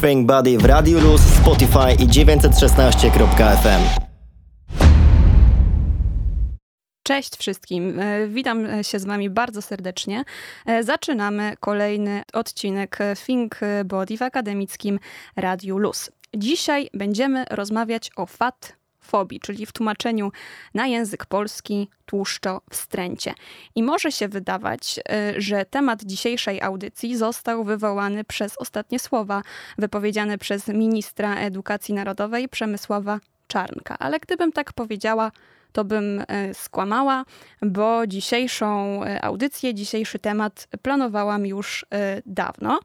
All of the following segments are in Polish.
Think Body w Radio Luz, Spotify i 916.fm. Cześć wszystkim, e, witam się z Wami bardzo serdecznie. E, zaczynamy kolejny odcinek Think Body w akademickim Radiu Luz. Dzisiaj będziemy rozmawiać o fat fobii, czyli w tłumaczeniu na język polski tłuszczo wstręcie. I może się wydawać, e, że temat dzisiejszej audycji został wywołany przez ostatnie słowa wypowiedziane przez ministra edukacji narodowej Przemysława Czarnka. Ale gdybym tak powiedziała, to bym e, skłamała, bo dzisiejszą e, audycję, dzisiejszy temat planowałam już e, dawno,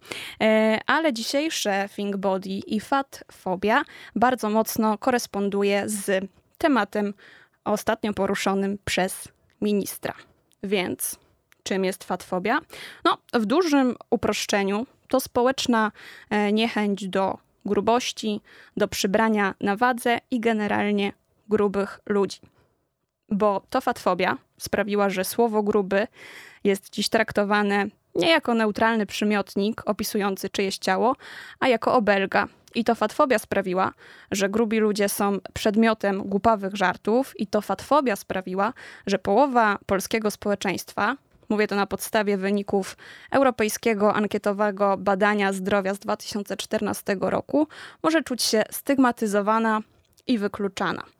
ale dzisiejsze Think Body i Fat Fobia bardzo mocno koresponduje z tematem ostatnio poruszonym przez ministra. Więc czym jest fatfobia? No, w dużym uproszczeniu to społeczna niechęć do grubości, do przybrania na wadze i generalnie grubych ludzi bo to fatfobia sprawiła, że słowo gruby jest dziś traktowane nie jako neutralny przymiotnik opisujący czyjeś ciało, a jako obelga. I to fatfobia sprawiła, że grubi ludzie są przedmiotem głupawych żartów, i to fatfobia sprawiła, że połowa polskiego społeczeństwa, mówię to na podstawie wyników Europejskiego Ankietowego Badania Zdrowia z 2014 roku, może czuć się stygmatyzowana i wykluczana.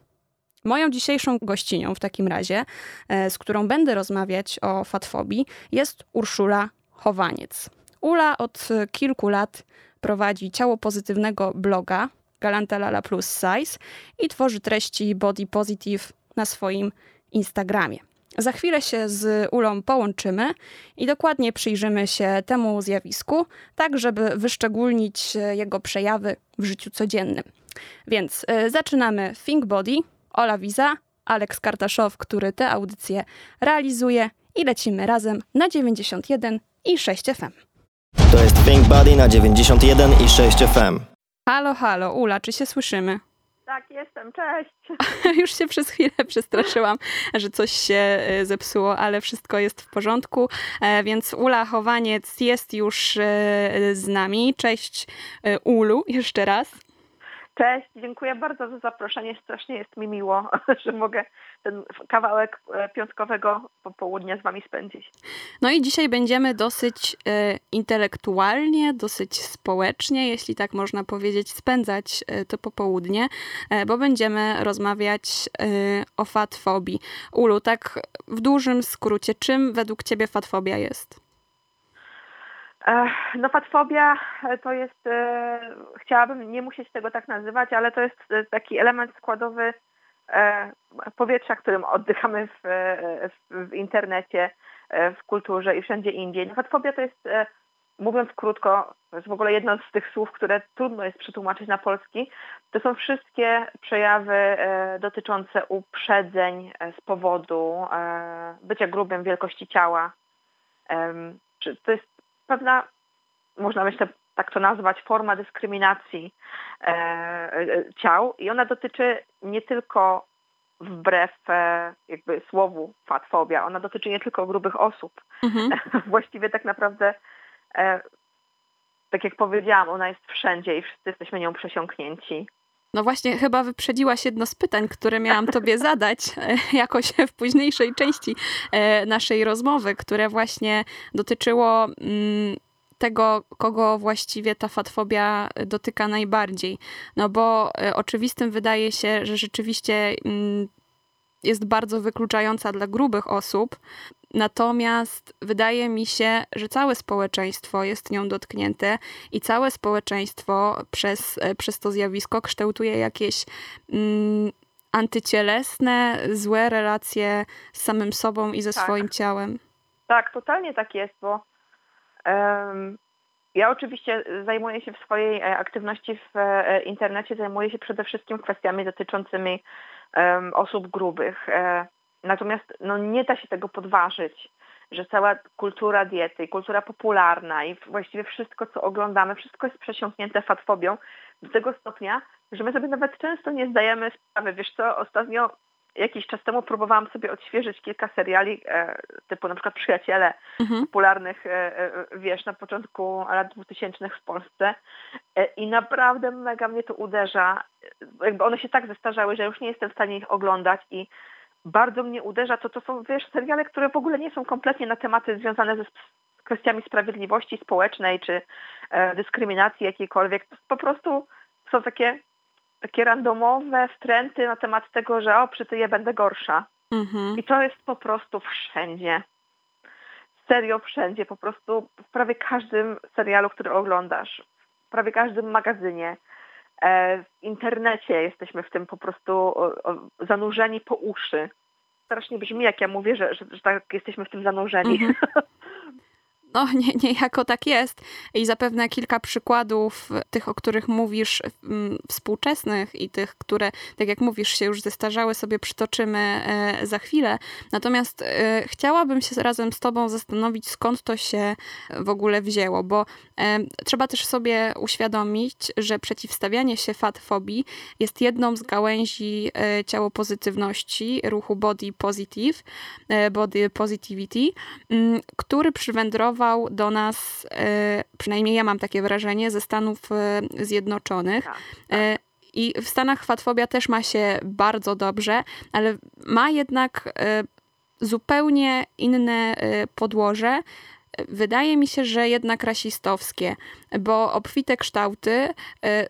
Moją dzisiejszą gościnią w takim razie, e, z którą będę rozmawiać o fatfobii, jest Urszula Chowaniec. Ula od kilku lat prowadzi ciało pozytywnego bloga Galantalala Plus Size i tworzy treści body positive na swoim Instagramie. Za chwilę się z Ulą połączymy i dokładnie przyjrzymy się temu zjawisku, tak żeby wyszczególnić jego przejawy w życiu codziennym. Więc zaczynamy Think Body, Ola Wiza, Aleks Kartaszow, który tę audycję realizuje i lecimy razem na 91 i 6 FM. To jest Think Body na 91 i 6 FM. Halo, halo, Ula, czy się słyszymy? Tak, jestem, cześć. już się przez chwilę przestraszyłam, że coś się e, zepsuło, ale wszystko jest w porządku. E, więc Ula Chowaniec jest już e, z nami. Cześć Ulu, jeszcze raz. Cześć, dziękuję bardzo za zaproszenie. Strasznie jest mi miło, że mogę ten kawałek e, piątkowego popołudnia z Wami spędzić. No i dzisiaj będziemy dosyć e, intelektualnie, dosyć społecznie, jeśli tak można powiedzieć, spędzać e, to popołudnie, e, bo będziemy rozmawiać e, o fatfobii. Ulu, tak w dużym skrócie, czym według Ciebie fatfobia jest? No fatfobia e, to jest, e, chciałabym nie musieć tego tak nazywać, ale to jest e, taki element składowy powietrza, którym oddychamy w, w, w internecie, w kulturze i wszędzie indziej. No, fatfobia to jest, mówiąc krótko, jest w ogóle jedno z tych słów, które trudno jest przetłumaczyć na polski. To są wszystkie przejawy dotyczące uprzedzeń z powodu bycia grubym, wielkości ciała. To jest pewna, można myślę tak to nazwać, forma dyskryminacji e, e, ciał i ona dotyczy nie tylko wbrew e, jakby słowu fatfobia, ona dotyczy nie tylko grubych osób. Mhm. Właściwie tak naprawdę e, tak jak powiedziałam, ona jest wszędzie i wszyscy jesteśmy nią przesiąknięci. No właśnie, chyba wyprzedziłaś jedno z pytań, które miałam tobie zadać e, jakoś w późniejszej części e, naszej rozmowy, które właśnie dotyczyło mm, tego, kogo właściwie ta fatfobia dotyka najbardziej. No bo e, oczywistym wydaje się, że rzeczywiście mm, jest bardzo wykluczająca dla grubych osób, Natomiast wydaje mi się, że całe społeczeństwo jest nią dotknięte i całe społeczeństwo przez, e, przez to zjawisko kształtuje jakieś mm, antycielesne, złe relacje z samym sobą i ze tak. swoim ciałem. Tak, totalnie tak jest, bo um, ja oczywiście zajmuję się w swojej e, aktywności w e, internecie, zajmuję się przede wszystkim kwestiami dotyczącymi um, osób grubych. Natomiast no, nie da się tego podważyć, że cała kultura diety, kultura popularna i właściwie wszystko, co oglądamy, wszystko jest przesiąknięte fatfobią do tego stopnia, że my sobie nawet często nie zdajemy sprawy. Wiesz co, ostatnio jakiś czas temu próbowałam sobie odświeżyć kilka seriali, e, typu na przykład Przyjaciele, Mhm. popularnych, e, e, wiesz, na początku lat 2000 w Polsce E, i naprawdę mega mnie to uderza. E, Jakby one się tak zestarzały, że już nie jestem w stanie ich oglądać i bardzo mnie uderza to, to są, wiesz, seriale, które w ogóle nie są kompletnie na tematy związane ze kwestiami sprawiedliwości społecznej czy e, dyskryminacji jakiejkolwiek. To po prostu są takie, takie randomowe wtręty na temat tego, że o, przytyję, będę gorsza. Mhm. I to jest po prostu wszędzie. Serio wszędzie, po prostu w prawie każdym serialu, który oglądasz, w prawie każdym magazynie, w internecie jesteśmy w tym po prostu zanurzeni po uszy. Strasznie brzmi, jak ja mówię, że, że, że tak jesteśmy w tym zanurzeni. Mhm. No, nie, niejako tak jest. I zapewne kilka przykładów tych, o których mówisz, mm, współczesnych i tych, które, tak jak mówisz, się już zestarzały, sobie przytoczymy e, za chwilę. Natomiast e, chciałabym się razem z Tobą zastanowić, skąd to się w ogóle wzięło, bo e, trzeba też sobie uświadomić, że przeciwstawianie się fatfobii jest jedną z gałęzi ciało pozytywności, ruchu body positive, body positivity, mm, który przywędrował do nas, e, przynajmniej ja mam takie wrażenie, ze Stanów e, Zjednoczonych. Tak, E, I w Stanach fatfobia też ma się bardzo dobrze, ale ma jednak zupełnie inne podłoże. Wydaje mi się, że jednak rasistowskie, bo obfite kształty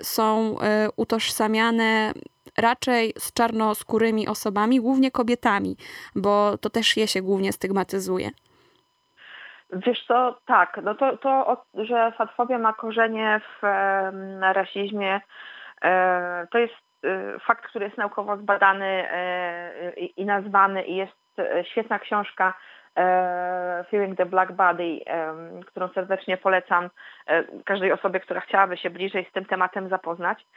są utożsamiane raczej z czarnoskórymi osobami, głównie kobietami, bo to też je się głównie stygmatyzuje. Wiesz co, tak, no to, to że fatfobia ma korzenie w rasizmie, e, to jest e, fakt, który jest naukowo zbadany e, i, nazwany i jest świetna książka Fearing the Black Body, którą serdecznie polecam każdej osobie, która chciałaby się bliżej z tym tematem zapoznać.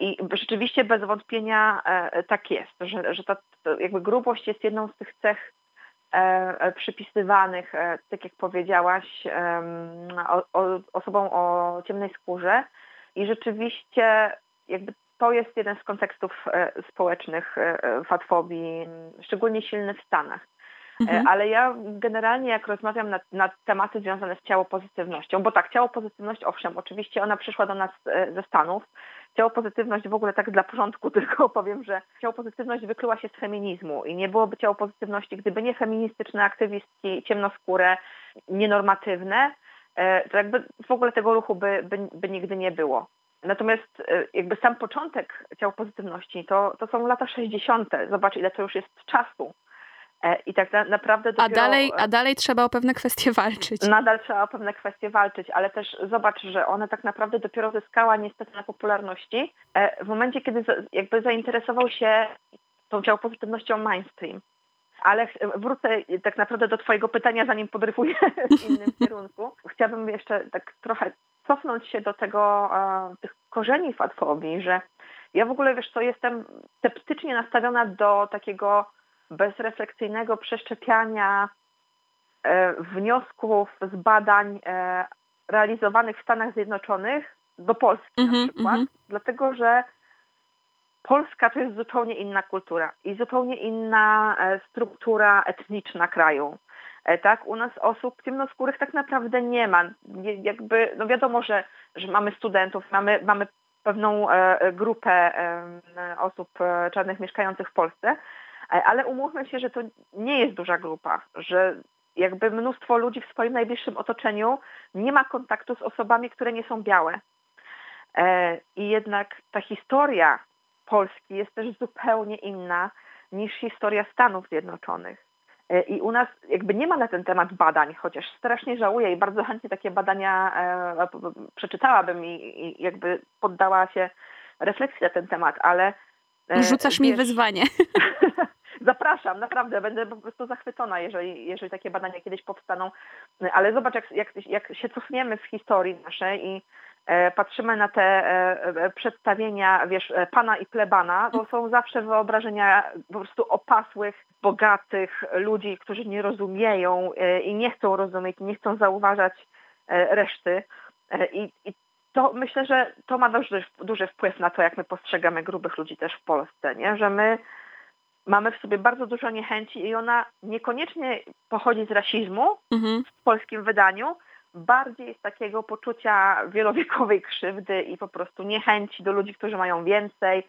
I rzeczywiście bez wątpienia tak jest, że, że ta jakby grubość jest jedną z tych cech przypisywanych, e, tak jak powiedziałaś, o, o, osobom o ciemnej skórze i rzeczywiście jakby to jest jeden z kontekstów e, społecznych e, e, fatfobii, szczególnie silny w Stanach. E, Mhm. Ale ja generalnie jak rozmawiam na, na tematy związane z ciało pozytywnością, bo tak, ciało pozytywność, owszem, oczywiście ona przyszła do nas e, ze Stanów. Ciało pozytywność w ogóle tak dla porządku tylko powiem, że ciało pozytywność wykluła się z feminizmu i nie byłoby ciało pozytywności, gdyby nie feministyczne aktywistki ciemnoskóre, nienormatywne, e, to jakby w ogóle tego ruchu by, by, by nigdy nie było. Natomiast e, jakby sam początek ciał pozytywności to, to są lata 60. Zobacz, ile to już jest czasu. E, I tak na, naprawdę A dopiero... dalej, a dalej trzeba o pewne kwestie walczyć. Nadal trzeba o pewne kwestie walczyć, ale też zobacz, że ona tak naprawdę dopiero zyskała niestety na popularności e, w momencie, kiedy jakby zainteresował się tą ciał pozytywnością mainstream. Ale wrócę tak naprawdę do Twojego pytania, zanim podryfuję w innym kierunku. Chciałabym jeszcze tak trochę cofnąć się do tego, e, tych korzeni fatfobii, że ja w ogóle, wiesz co, jestem sceptycznie nastawiona do takiego bezrefleksyjnego przeszczepiania e, wniosków z badań e, realizowanych w Stanach Zjednoczonych do Polski Mhm, na przykład, mhm. dlatego że Polska to jest zupełnie inna kultura i zupełnie inna e, struktura etniczna kraju. Tak, u nas osób ciemnoskórych tak naprawdę nie ma. Jakby, no wiadomo, że, że mamy studentów, mamy, mamy pewną grupę osób czarnych mieszkających w Polsce, ale umówmy się, że to nie jest duża grupa, że jakby mnóstwo ludzi w swoim najbliższym otoczeniu nie ma kontaktu z osobami, które nie są białe. E, I jednak ta historia Polski jest też zupełnie inna niż historia Stanów Zjednoczonych. E, I u nas jakby nie ma na ten temat badań, chociaż strasznie żałuję i bardzo chętnie takie badania e, przeczytałabym i, jakby poddała się refleksji na ten temat, ale... e, Rzucasz mi wiesz, wyzwanie. Zapraszam, naprawdę, będę po prostu zachwycona, jeżeli, jeżeli takie badania kiedyś powstaną. Ale zobacz, jak, jak, jak się cofniemy w historii naszej i e, patrzymy na te e, e, przedstawienia, wiesz, pana i plebana, to są zawsze wyobrażenia po prostu opasłych, bogatych ludzi, którzy nie rozumieją i nie chcą rozumieć, nie chcą zauważać reszty. I, i to myślę, że to ma duży, duży wpływ na to, jak my postrzegamy grubych ludzi też w Polsce, nie? że my mamy w sobie bardzo dużo niechęci i ona niekoniecznie pochodzi z rasizmu Mhm. w polskim wydaniu, bardziej z takiego poczucia wielowiekowej krzywdy i po prostu niechęci do ludzi, którzy mają więcej,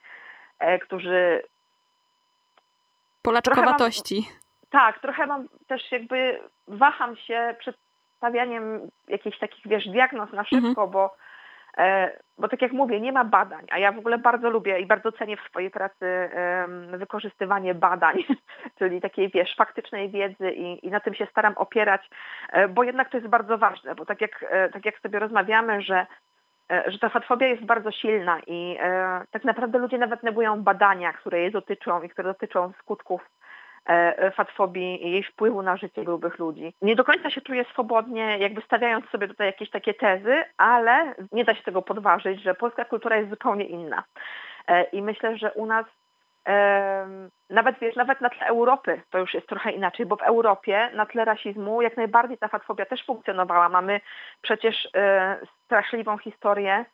e, którzy Polaczkowatości. tak, trochę mam też jakby waham się przed stawianiem jakichś takich, wiesz, diagnoz na szybko, bo, e, bo tak jak mówię, nie ma badań, a ja w ogóle bardzo lubię i bardzo cenię w swojej pracy wykorzystywanie badań, czyli takiej, wiesz, faktycznej wiedzy i, i na tym się staram opierać, e, bo jednak to jest bardzo ważne, bo tak jak, e, tak jak sobie rozmawiamy, że e, że ta fatfobia jest bardzo silna i e, tak naprawdę ludzie nawet negują badania, które jej dotyczą i które dotyczą skutków e, fatfobii i jej wpływu na życie grubych ludzi. Nie do końca się czuję swobodnie, jakby stawiając sobie tutaj jakieś takie tezy, ale nie da się tego podważyć, że polska kultura jest zupełnie inna. E, I myślę, że u nas nawet wiesz, nawet na tle Europy to już jest trochę inaczej, bo w Europie na tle rasizmu jak najbardziej ta fatfobia też funkcjonowała. Mamy przecież e, straszliwą historię e,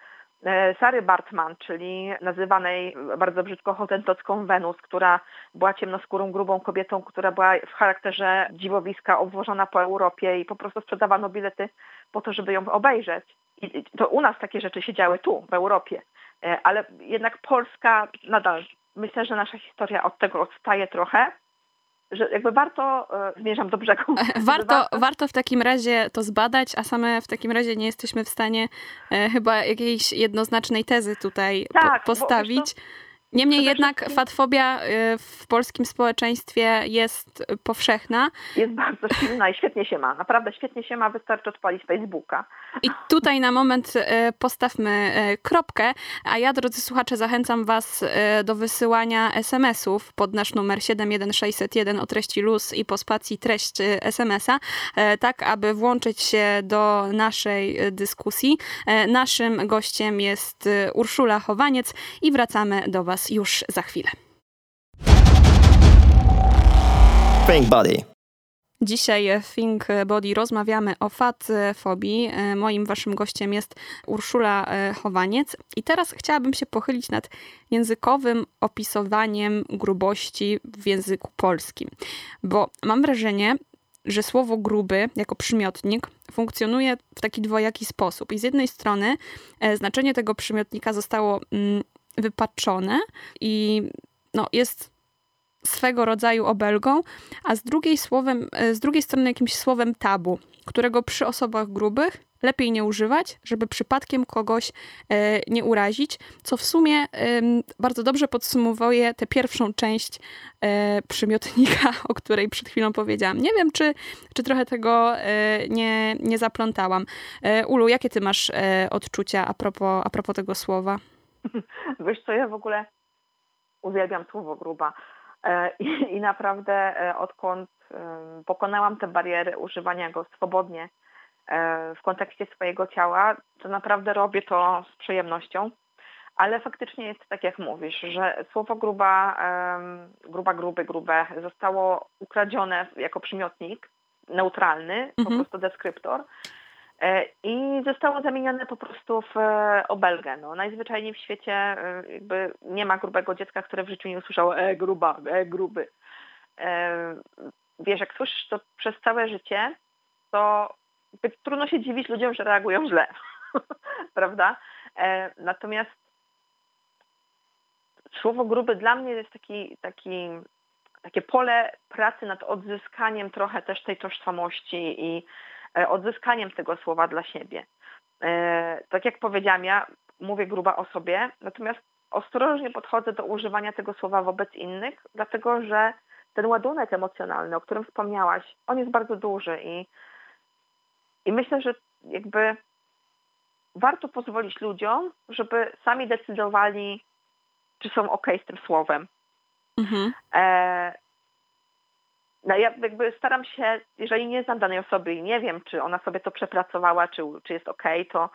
Sary Bartman, czyli nazywanej bardzo brzydko hotentocką Wenus, która była ciemnoskórą, grubą kobietą, która była w charakterze dziwowiska obwożona po Europie i po prostu sprzedawano bilety po to, żeby ją obejrzeć. I i to u nas takie rzeczy się działy tu, w Europie. E, Ale jednak Polska nadal, myślę, że nasza historia od tego odstaje trochę, że jakby warto, e, zmierzam do brzegu. że Warto, warto w takim razie to zbadać, a same w takim razie nie jesteśmy w stanie e, chyba jakiejś jednoznacznej tezy tutaj po- Tak, bo postawić. Niemniej jednak fatfobia e, w polskim społeczeństwie jest powszechna jest bardzo silna i świetnie się ma. Naprawdę świetnie się ma, wystarczy odpalić Facebooka. i tutaj na moment e, postawmy e, kropkę, a ja drodzy słuchacze zachęcam was do wysyłania SMS-ów pod nasz numer 71601 o treści luz i po spacji treść SMS-a, tak aby włączyć się do naszej dyskusji. Naszym gościem jest Urszula Chowaniec i wracamy do was już za chwilę. Pink Body. Dzisiaj w Think Body rozmawiamy o fatfobii. E, Moim waszym gościem jest Urszula e, Chowaniec. I teraz chciałabym się pochylić nad językowym opisowaniem grubości w języku polskim. Bo mam wrażenie, że słowo gruby jako przymiotnik funkcjonuje w taki dwojaki sposób. I z jednej strony e, znaczenie tego przymiotnika zostało mm, wypaczone i no, jest swego rodzaju obelgą, a z drugiej, słowem, e, z drugiej strony jakimś słowem tabu, którego przy osobach grubych lepiej nie używać, żeby przypadkiem kogoś e, nie urazić, co w sumie bardzo dobrze podsumowuje tę pierwszą część e, przymiotnika, o której przed chwilą powiedziałam. Nie wiem, czy, czy trochę tego nie, nie zaplątałam. Ulu, jakie ty masz odczucia a propos, a propos tego słowa? Wiesz co, ja w ogóle uwielbiam słowo gruba. E, I, i naprawdę e, odkąd pokonałam te bariery używania go swobodnie e, w kontekście swojego ciała, to naprawdę robię to z przyjemnością. Ale faktycznie jest tak, jak mówisz, że słowo gruba, gruba, gruby, grube zostało ukradzione jako przymiotnik neutralny, po Mhm. prostu deskryptor. E, I zostało zamienione po prostu w e, obelgę. No, najzwyczajniej w świecie e, jakby nie ma grubego dziecka, które w życiu nie usłyszało e, gruba, e, gruby. Wiesz, jak słyszysz to przez całe życie, to trudno się dziwić ludziom, że reagują źle. Prawda? Natomiast słowo gruby dla mnie jest taki, taki, takie pole pracy nad odzyskaniem trochę też tej tożsamości i odzyskaniem tego słowa dla siebie. E, Tak jak powiedziałam, ja mówię gruba o sobie, natomiast ostrożnie podchodzę do używania tego słowa wobec innych, dlatego że ten ładunek emocjonalny, o którym wspomniałaś, on jest bardzo duży i, i myślę, że jakby warto pozwolić ludziom, żeby sami decydowali, czy są ok z tym słowem. Mhm. E, no ja jakby staram się, jeżeli nie znam danej osoby i nie wiem, czy ona sobie to przepracowała, czy, czy jest okej, to,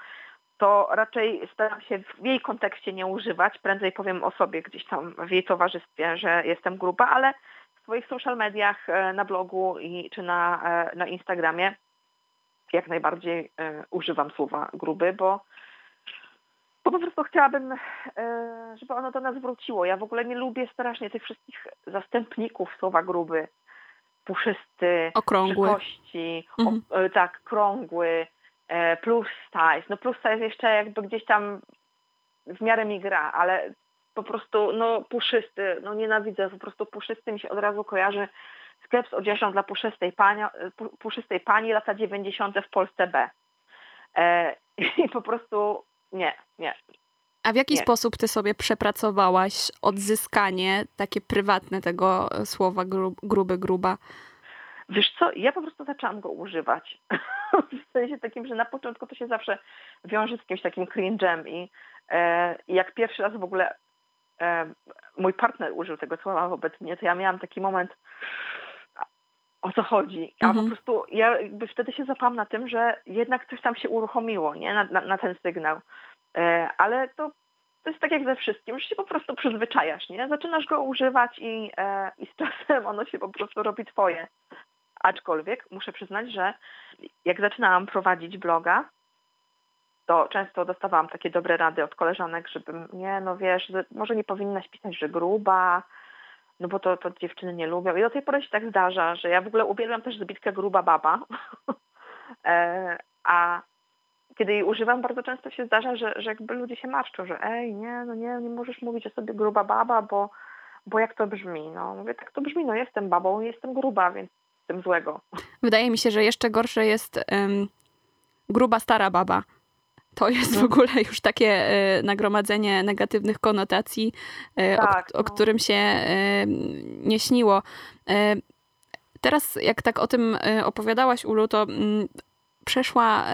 to raczej staram się w jej kontekście nie używać. Prędzej powiem o sobie gdzieś tam w jej towarzystwie, że jestem gruba, ale w swoich social mediach, e, na blogu i, czy na, e, na Instagramie jak najbardziej e, używam słowa gruby, bo Bo po prostu chciałabym, żeby ono do nas wróciło. Ja w ogóle nie lubię strasznie tych wszystkich zastępników słowa gruby. Puszysty, Okrągły. Kości, Mhm. o, e, tak, krągły, e, plus size. No plus size jeszcze jakby gdzieś tam w miarę mi gra, ale po prostu no puszysty, no nienawidzę, po prostu puszysty mi się od razu kojarzy sklep z odzieżą dla puszystej pani, pu- puszystej pani lata 90. w Polsce B. E, I po prostu nie, nie. A w jaki Nie. sposób ty sobie przepracowałaś odzyskanie takie prywatne tego e, słowa gru, gruby, gruba? Wiesz co, ja po prostu zaczęłam go używać. w sensie takim, że na początku to się zawsze wiąże z jakimś takim cringe'em i, e, jak pierwszy raz w ogóle e, mój partner użył tego słowa wobec mnie, to ja miałam taki moment, o co chodzi. A Mhm. po prostu ja jakby wtedy się zapałam na tym, że jednak coś tam się uruchomiło, nie? Na, na, na ten sygnał. E, ale to, to jest tak jak ze wszystkim, że się po prostu przyzwyczajasz, nie? Zaczynasz go używać i, e, i z czasem ono się po prostu robi twoje. Aczkolwiek muszę przyznać, że jak zaczynałam prowadzić bloga, to często dostawałam takie dobre rady od koleżanek, żebym, nie, no wiesz, że może nie powinnaś pisać, że gruba, no bo to, to dziewczyny nie lubią. I do tej pory się tak zdarza, że ja w ogóle uwielbiam też zbitkę gruba baba. e, a kiedy jej używam, bardzo często się zdarza, że, że jakby ludzie się marszczą, że ej, nie, no nie, nie możesz mówić o sobie gruba baba, bo, bo jak to brzmi? No mówię, tak to brzmi, no jestem babą, jestem gruba, więc jestem złego. Wydaje mi się, że jeszcze gorsze jest gruba stara baba. To jest w No. ogóle już takie e, nagromadzenie negatywnych konotacji, e, Tak, o, o no. którym się e, nie śniło. Teraz, jak tak o tym opowiadałaś, Ulu, to mm, przeszła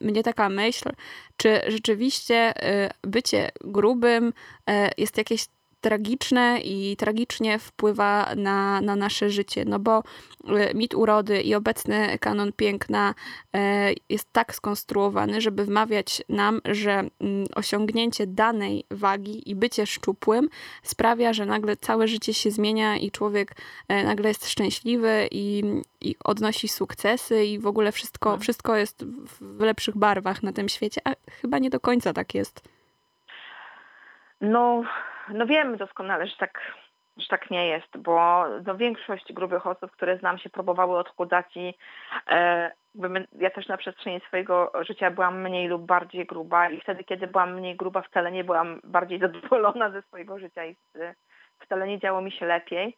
mnie taka myśl, czy rzeczywiście e, bycie grubym e, jest jakieś tragiczne i tragicznie wpływa na, na nasze życie, no bo e, mit urody i obecny kanon piękna e, jest tak skonstruowany, żeby wmawiać nam, że mm, osiągnięcie danej wagi i bycie szczupłym sprawia, że nagle całe życie się zmienia i człowiek e, nagle jest szczęśliwy i, i odnosi sukcesy i w ogóle wszystko, Mhm. wszystko jest w lepszych barwach na tym świecie, a chyba nie do końca tak jest. No, no wiemy doskonale, że tak, że tak nie jest, bo no, większość grubych osób, które znam się próbowały odchudzać i e, ja też na przestrzeni swojego życia byłam mniej lub bardziej gruba i wtedy, kiedy byłam mniej gruba, wcale nie byłam bardziej zadowolona ze swojego życia i wcale nie działo mi się lepiej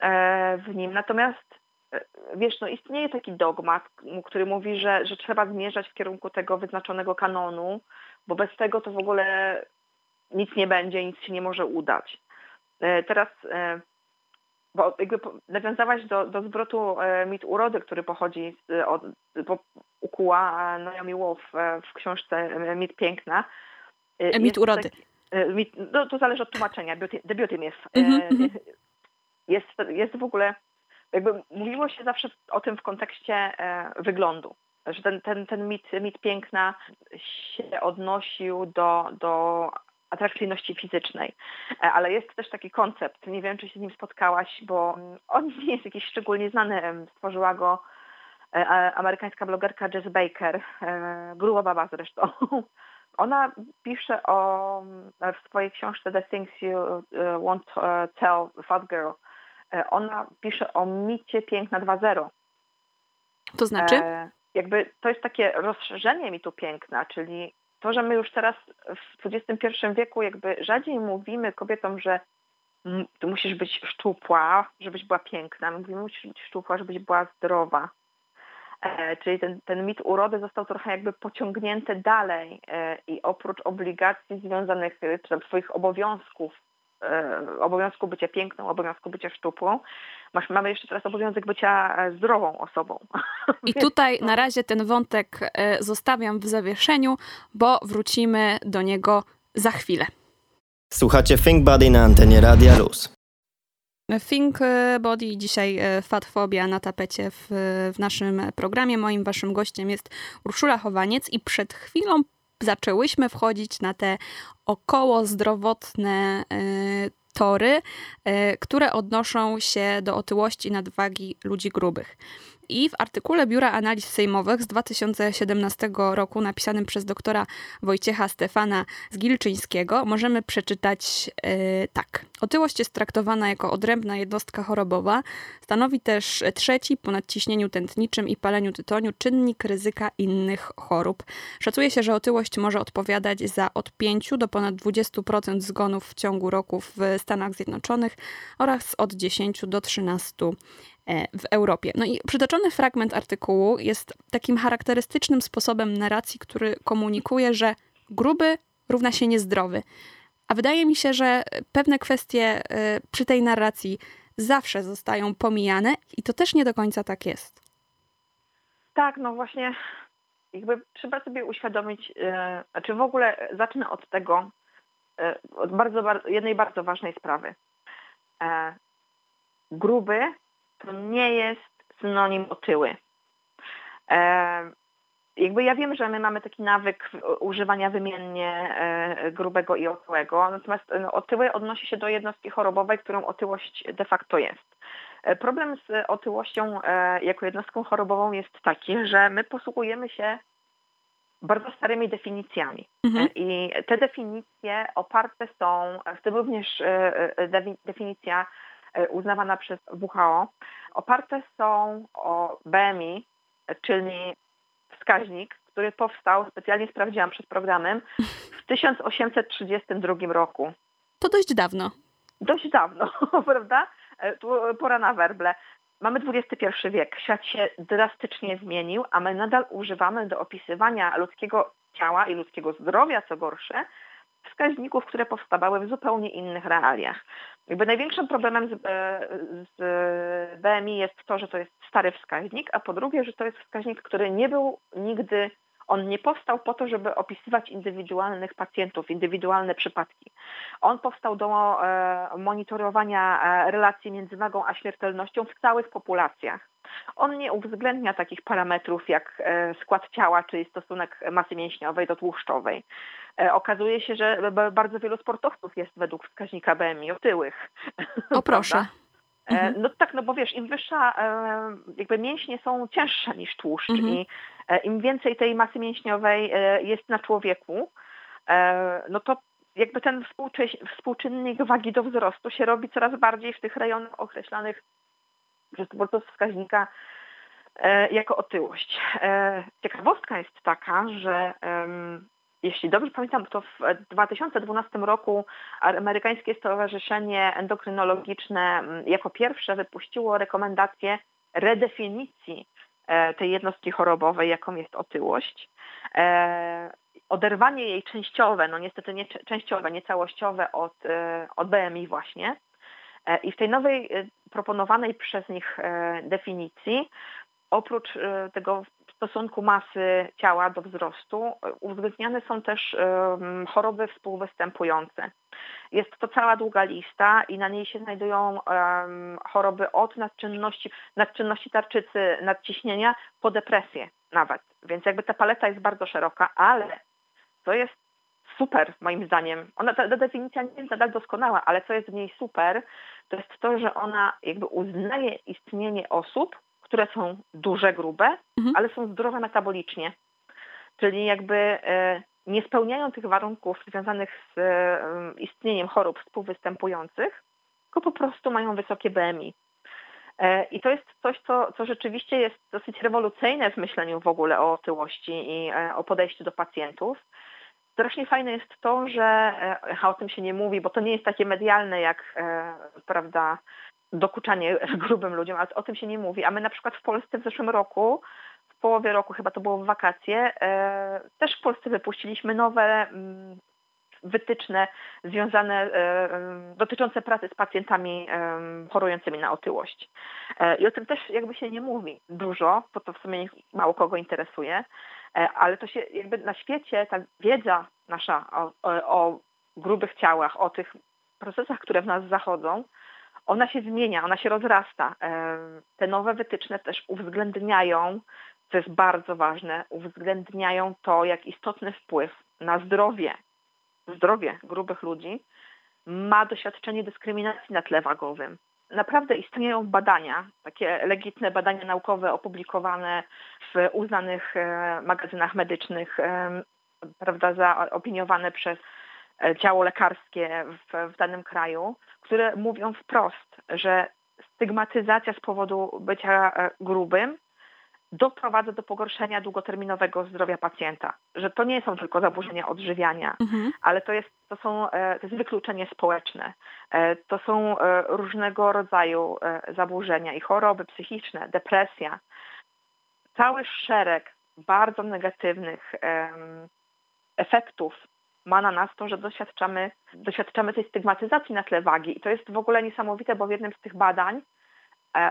e, w nim. Natomiast e, wiesz, no istnieje taki dogmat, który mówi, że, że trzeba zmierzać w kierunku tego wyznaczonego kanonu, bo bez tego to w ogóle nic nie będzie, nic się nie może udać. E, Teraz, e, bo jakby nawiązałaś do, do zwrotu e, mit urody, który pochodzi z, od, ukuła Naomi Wolf w książce Mit Piękna. Mit urody. taki- mit, no, to zależy od tłumaczenia, the beauty myth. Jest, jest w ogóle, jakby mówiło się zawsze o tym w kontekście wyglądu, że ten, ten, ten mit, mit piękna się odnosił do, do atrakcyjności fizycznej. E, Ale jest też taki koncept, nie wiem czy się z nim spotkałaś, bo on nie jest jakiś szczególnie znany, stworzyła go e, amerykańska blogerka Jess Baker, e, gruba baba zresztą. Ona pisze o, w swojej książce The Things You Won't Tell Fat Girl, ona pisze o micie piękna 2.0. To znaczy? E, jakby to jest takie rozszerzenie mitu piękna, czyli to, że my już teraz w XXI wieku jakby rzadziej mówimy kobietom, że ty musisz być szczupła, żebyś była piękna. My mówimy, musisz być szczupła, żebyś była zdrowa. E, czyli ten, ten mit urody został trochę jakby pociągnięty dalej e, i oprócz obligacji związanych, e, czy tam swoich obowiązków, obowiązku bycia piękną, obowiązku bycia szczupłą, masz, mamy jeszcze teraz obowiązek bycia e, zdrową osobą. I tutaj na razie ten wątek e, zostawiam w zawieszeniu, bo wrócimy do niego za chwilę. Słuchacie Think Body na antenie Radia Luz. Think e, Body, dzisiaj e, fatfobia na tapecie w, w naszym programie. Moim waszym gościem jest Urszula Chowaniec i przed chwilą zaczęłyśmy wchodzić na te około zdrowotne e, tory, e, które odnoszą się do otyłości i nadwagi ludzi grubych. I w artykule Biura Analiz Sejmowych z 2017 roku, napisanym przez doktora Wojciecha Stefana z Gilczyńskiego, możemy przeczytać yy, tak. Otyłość jest traktowana jako odrębna jednostka chorobowa. Stanowi też trzeci po nadciśnieniu tętniczym i paleniu tytoniu czynnik ryzyka innych chorób. Szacuje się, że otyłość może odpowiadać za od 5 do ponad 20% zgonów w ciągu roku w Stanach Zjednoczonych oraz od 10 do 13% w Europie. No i przytoczony fragment artykułu jest takim charakterystycznym sposobem narracji, który komunikuje, że gruby równa się niezdrowy. A wydaje mi się, że pewne kwestie przy tej narracji zawsze zostają pomijane i to też nie do końca tak jest. Tak, no właśnie jakby trzeba sobie uświadomić, e, znaczy w ogóle zacznę od tego, e, od bardzo, bardzo, jednej bardzo ważnej sprawy. E, gruby to nie jest synonim otyły. E, jakby ja wiem, że my mamy taki nawyk używania wymiennie e, grubego i otyłego, natomiast no, otyły odnosi się do jednostki chorobowej, którą otyłość de facto jest. E, problem z otyłością jako jednostką chorobową jest taki, że my posługujemy się bardzo starymi definicjami. Mhm. I te definicje oparte są, w tym również definicja uznawana przez WHO, oparte są o BMI, czyli wskaźnik, który powstał, specjalnie sprawdziłam przed programem, w 1832 roku. To dość dawno. Dość dawno, prawda? E, tu pora na werble. Mamy XXI wiek, świat się drastycznie zmienił, a my nadal używamy do opisywania ludzkiego ciała i ludzkiego zdrowia, co gorsze, wskaźników, które powstawały w zupełnie innych realiach. Jakby największym problemem z, e, z BMI jest to, że to jest stary wskaźnik, a po drugie, że to jest wskaźnik, który nie był nigdy, on nie powstał po to, żeby opisywać indywidualnych pacjentów, indywidualne przypadki. On powstał do e, monitorowania e, relacji między wagą a śmiertelnością w całych populacjach. On nie uwzględnia takich parametrów jak skład ciała, czyli stosunek masy mięśniowej do tłuszczowej. E, okazuje się, że bardzo wielu sportowców jest według wskaźnika BMI otyłych. O proszę. E, mhm. No tak, no bo wiesz, im wyższa, e, jakby mięśnie są cięższe niż tłuszcz mhm. i im więcej tej masy mięśniowej jest na człowieku, no to jakby ten współczynnik wagi do wzrostu się robi coraz bardziej w tych rejonach określanych przez twórców wskaźnika jako otyłość. Ciekawostka jest taka, że jeśli dobrze pamiętam, to w 2012 roku amerykańskie Stowarzyszenie Endokrynologiczne mm, jako pierwsze wypuściło rekomendację redefinicji e, tej jednostki chorobowej, jaką jest otyłość. E, oderwanie jej częściowe, no niestety nie częściowe, nie całościowe od, e, od BMI właśnie. I w tej nowej proponowanej przez nich definicji oprócz tego stosunku masy ciała do wzrostu uwzględniane są też choroby współwystępujące. Jest to cała długa lista i na niej się znajdują choroby od nadczynności, nadczynności tarczycy, nadciśnienia po depresję nawet. Więc jakby ta paleta jest bardzo szeroka, ale to jest super moim zdaniem. Ona, ta, ta definicja nie jest nadal doskonała, ale co jest w niej super, to jest to, że ona jakby uznaje istnienie osób, które są duże, grube, mhm. ale są zdrowe metabolicznie. Czyli jakby e, nie spełniają tych warunków związanych z e, istnieniem chorób współwystępujących, tylko po prostu mają wysokie BMI. E, I to jest coś, co, co rzeczywiście jest dosyć rewolucyjne w myśleniu w ogóle o otyłości i o podejściu do pacjentów. Strasznie fajne jest to, że o tym się nie mówi, bo to nie jest takie medialne jak prawda, dokuczanie grubym ludziom, ale o tym się nie mówi. A my na przykład w Polsce w zeszłym roku, w połowie roku chyba to było w wakacje, e, też w Polsce wypuściliśmy nowe mm, wytyczne związane, e, dotyczące pracy z pacjentami e, chorującymi na otyłość. I o tym też jakby się nie mówi dużo, bo to w sumie mało kogo interesuje, ale to się jakby na świecie ta wiedza nasza o, o, o grubych ciałach, o tych procesach, które w nas zachodzą, ona się zmienia, ona się rozrasta. Te nowe wytyczne też uwzględniają, co jest bardzo ważne, uwzględniają to, jak istotny wpływ na zdrowie, zdrowie grubych ludzi ma doświadczenie dyskryminacji na tle wagowym. naprawdę istnieją badania, takie legitne badania naukowe opublikowane w uznanych e, magazynach medycznych, prawda, zaopiniowane przez ciało lekarskie w, w danym kraju, które mówią wprost, że stygmatyzacja z powodu bycia grubym doprowadza do pogorszenia długoterminowego zdrowia pacjenta. Że to nie są tylko zaburzenia odżywiania, mhm. ale to jest, to, są, e, to jest wykluczenie społeczne. E, to są e, różnego rodzaju zaburzenia i choroby psychiczne, depresja. Cały szereg bardzo negatywnych efektów ma na nas to, że doświadczamy, doświadczamy tej stygmatyzacji na tle wagi. I to jest w ogóle niesamowite, bo w jednym z tych badań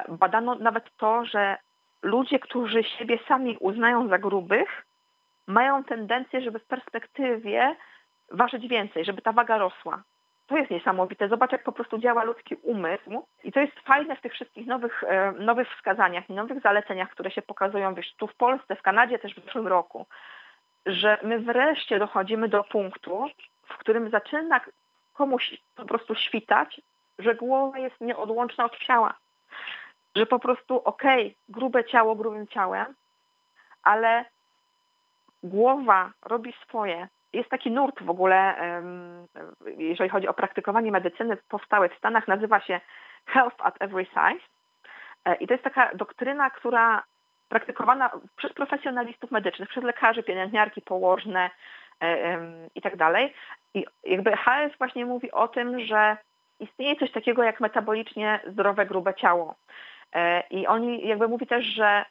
badano nawet to, że ludzie, którzy siebie sami uznają za grubych, mają tendencję, żeby w perspektywie ważyć więcej, żeby ta waga rosła. To jest niesamowite. Zobacz, jak po prostu działa ludzki umysł i to jest fajne w tych wszystkich nowych, e, nowych wskazaniach i nowych zaleceniach, które się pokazują wiesz, tu w Polsce, w Kanadzie też w zeszłym roku, że my wreszcie dochodzimy do punktu, w którym zaczyna komuś po prostu świtać, że głowa jest nieodłączna od ciała że po prostu okej, okay, grube ciało grubym ciałem, ale głowa robi swoje. Jest taki nurt w ogóle, jeżeli chodzi o praktykowanie medycyny powstały w Stanach, nazywa się Health at Every Size. E, I to jest taka doktryna, która praktykowana przez profesjonalistów medycznych, przez lekarzy, pielęgniarki, położne e, i tak dalej. I jakby HES właśnie mówi o tym, że istnieje coś takiego jak metabolicznie zdrowe, grube ciało. E, I oni jakby mówi też, że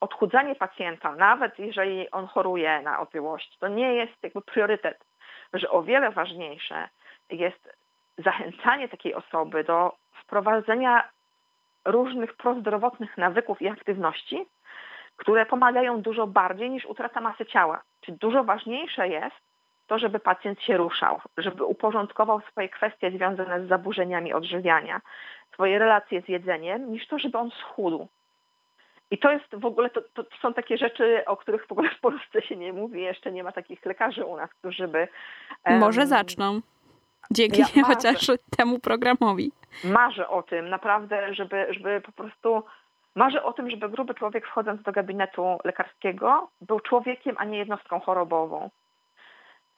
odchudzanie pacjenta, nawet jeżeli on choruje na otyłość, to nie jest jakby priorytet, że o wiele ważniejsze jest zachęcanie takiej osoby do wprowadzenia różnych prozdrowotnych nawyków i aktywności, które pomagają dużo bardziej niż utrata masy ciała. Czyli dużo ważniejsze jest to, żeby pacjent się ruszał, żeby uporządkował swoje kwestie związane z zaburzeniami odżywiania, swoje relacje z jedzeniem, niż to, żeby on schudł. I to jest w ogóle, to, to, są takie rzeczy, o których w ogóle w Polsce się nie mówi. Jeszcze nie ma takich lekarzy u nas, którzy by... Może zaczną. Dzięki ja chociaż temu programowi. Marzę o tym, naprawdę, żeby, żeby po prostu... Marzę o tym, żeby gruby człowiek wchodząc do gabinetu lekarskiego był człowiekiem, a nie jednostką chorobową.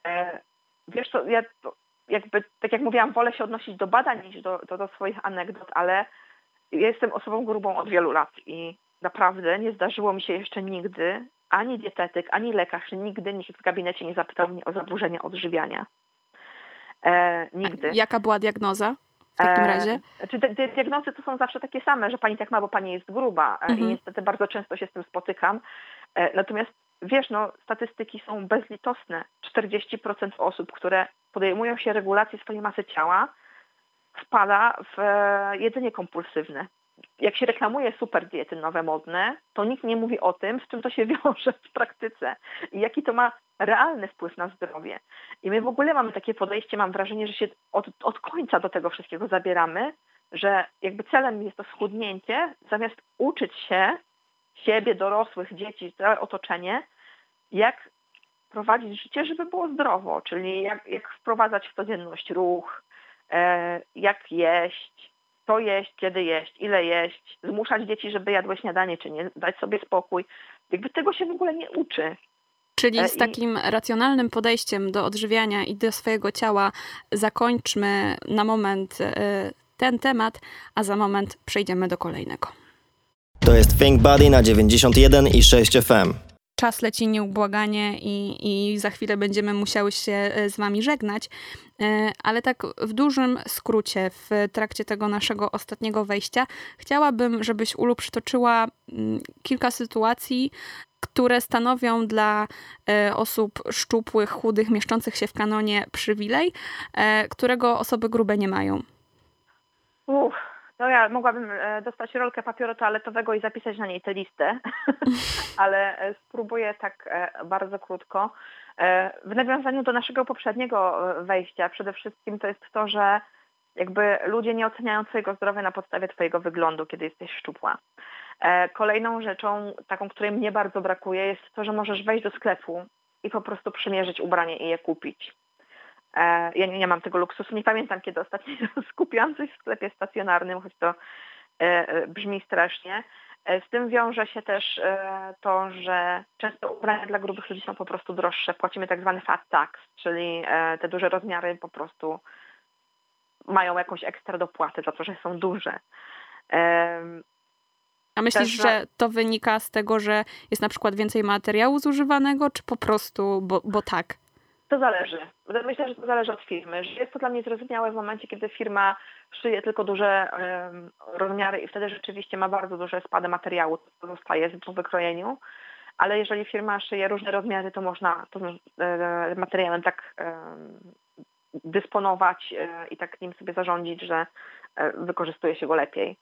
E, wiesz co, ja jakby, tak jak mówiłam, wolę się odnosić do badań niż do, do, do swoich anegdot, ale jestem osobą grubą od wielu lat i naprawdę nie zdarzyło mi się jeszcze nigdy, ani dietetyk, ani lekarz, nigdy nikt w gabinecie nie zapytał mnie o zaburzenia odżywiania. E, nigdy. A jaka była diagnoza? W takim e, razie? E, czy te, te, diagnozy to są zawsze takie same, że pani tak ma, bo pani jest gruba e, mhm. i niestety bardzo często się z tym spotykam. E, natomiast wiesz, no, statystyki są bezlitosne. 40% osób, które podejmują się regulacji swojej masy ciała, wpada w e, jedzenie kompulsywne. Jak się reklamuje super diety nowe, modne, to nikt nie mówi o tym, z czym to się wiąże w praktyce i jaki to ma realny wpływ na zdrowie. I my w ogóle mamy takie podejście, mam wrażenie, że się od, od końca do tego wszystkiego zabieramy, że jakby celem jest to schudnięcie, zamiast uczyć się siebie, dorosłych, dzieci, całe otoczenie, jak prowadzić życie, żeby było zdrowo, czyli jak, jak wprowadzać w codzienność ruch, e, jak jeść, co jeść, kiedy jeść, ile jeść, zmuszać dzieci, żeby jadły śniadanie, czy nie, dać sobie spokój. Jakby tego się w ogóle nie uczy. Czyli e, z takim racjonalnym podejściem do odżywiania i do swojego ciała zakończmy na moment e, ten temat, a za moment przejdziemy do kolejnego. To jest Think Body na 91 i 6 FM czas leci nieubłaganie i, i za chwilę będziemy musiały się e, z wami żegnać. E, ale tak w dużym skrócie, w trakcie tego naszego ostatniego wejścia, chciałabym, żebyś Ulu przytoczyła mm, kilka sytuacji, które stanowią dla e, osób szczupłych, chudych, mieszczących się w kanonie przywilej, którego osoby grube nie mają. Uff, no ja mogłabym e, dostać rolkę papieru toaletowego i zapisać na niej tę listę, ale e, spróbuję tak e, bardzo krótko. W nawiązaniu do naszego poprzedniego wejścia przede wszystkim to jest to, że jakby ludzie nie oceniają twojego zdrowia na podstawie twojego wyglądu, kiedy jesteś szczupła. Kolejną rzeczą, taką, której mnie bardzo brakuje, jest to, że możesz wejść do sklepu i po prostu przymierzyć ubranie i je kupić. E, Ja nie, nie mam tego luksusu. Nie pamiętam, kiedy ostatnio skupiłam coś w sklepie stacjonarnym, choć to e, e, brzmi strasznie. Z tym wiąże się też to, że często ubrania dla grubych ludzi są po prostu droższe. Płacimy tak zwany fat tax, czyli te duże rozmiary po prostu mają jakąś ekstra dopłatę za to, że są duże. A myślisz, Też, że to wynika z tego, że jest na przykład więcej materiału zużywanego, czy po prostu, bo, bo tak? To zależy. Myślę, że to zależy od firmy. Jest to dla mnie zrozumiałe w momencie, kiedy firma szyje tylko duże rozmiary i wtedy rzeczywiście ma bardzo duże spady materiału, co zostaje po wykrojeniu. Ale jeżeli firma szyje różne rozmiary, to można tym e, materiałem tak dysponować e, i tak nim sobie zarządzić, że e, wykorzystuje się go lepiej.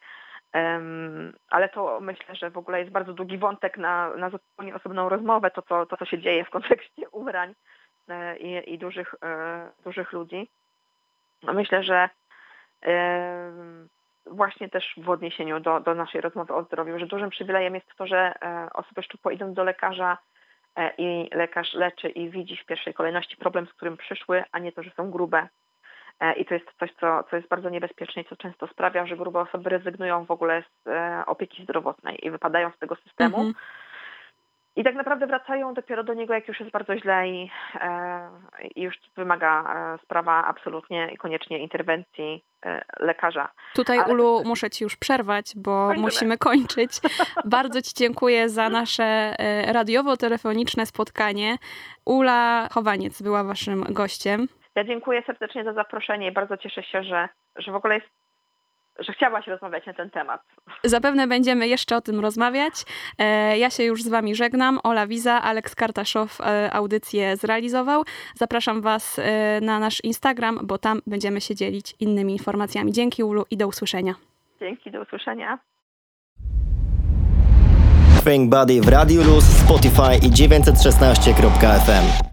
Em, Ale to myślę, że w ogóle jest bardzo długi wątek na, na zupełnie osobną rozmowę, to co, to co się dzieje w kontekście ubrań i, i dużych, e, dużych ludzi. No Myślę, że em, właśnie też w odniesieniu do, do naszej rozmowy o zdrowiu, że dużym przywilejem jest to, że e, osoby szczupłe idą do lekarza e, i lekarz leczy i widzi w pierwszej kolejności problem, z którym przyszły, a nie to, że są grube. E, I to jest coś, co, co jest bardzo niebezpieczne i co często sprawia, że grube osoby rezygnują w ogóle z e, opieki zdrowotnej i wypadają z tego systemu. Mhm. I tak naprawdę wracają dopiero do niego, jak już jest bardzo źle i, e, i już wymaga e, sprawa absolutnie i koniecznie interwencji e, lekarza. Tutaj, Ale- Ulu, muszę ci już przerwać, bo Kończymy. musimy kończyć. Bardzo ci dziękuję za nasze radiowo-telefoniczne spotkanie. Ula Chowaniec była waszym gościem. Ja dziękuję serdecznie za zaproszenie i bardzo cieszę się, że, że w ogóle jest, że chciałaś rozmawiać na ten temat. Zapewne będziemy jeszcze o tym rozmawiać. E, Ja się już z wami żegnam. Ola Wiza, Aleks Kartaszow e, audycję zrealizował. Zapraszam was e, na nasz Instagram, bo tam będziemy się dzielić innymi informacjami. Dzięki Ulu i do usłyszenia. Dzięki, do usłyszenia. Think Buddy w Radiu Luz, Spotify i 916.fm.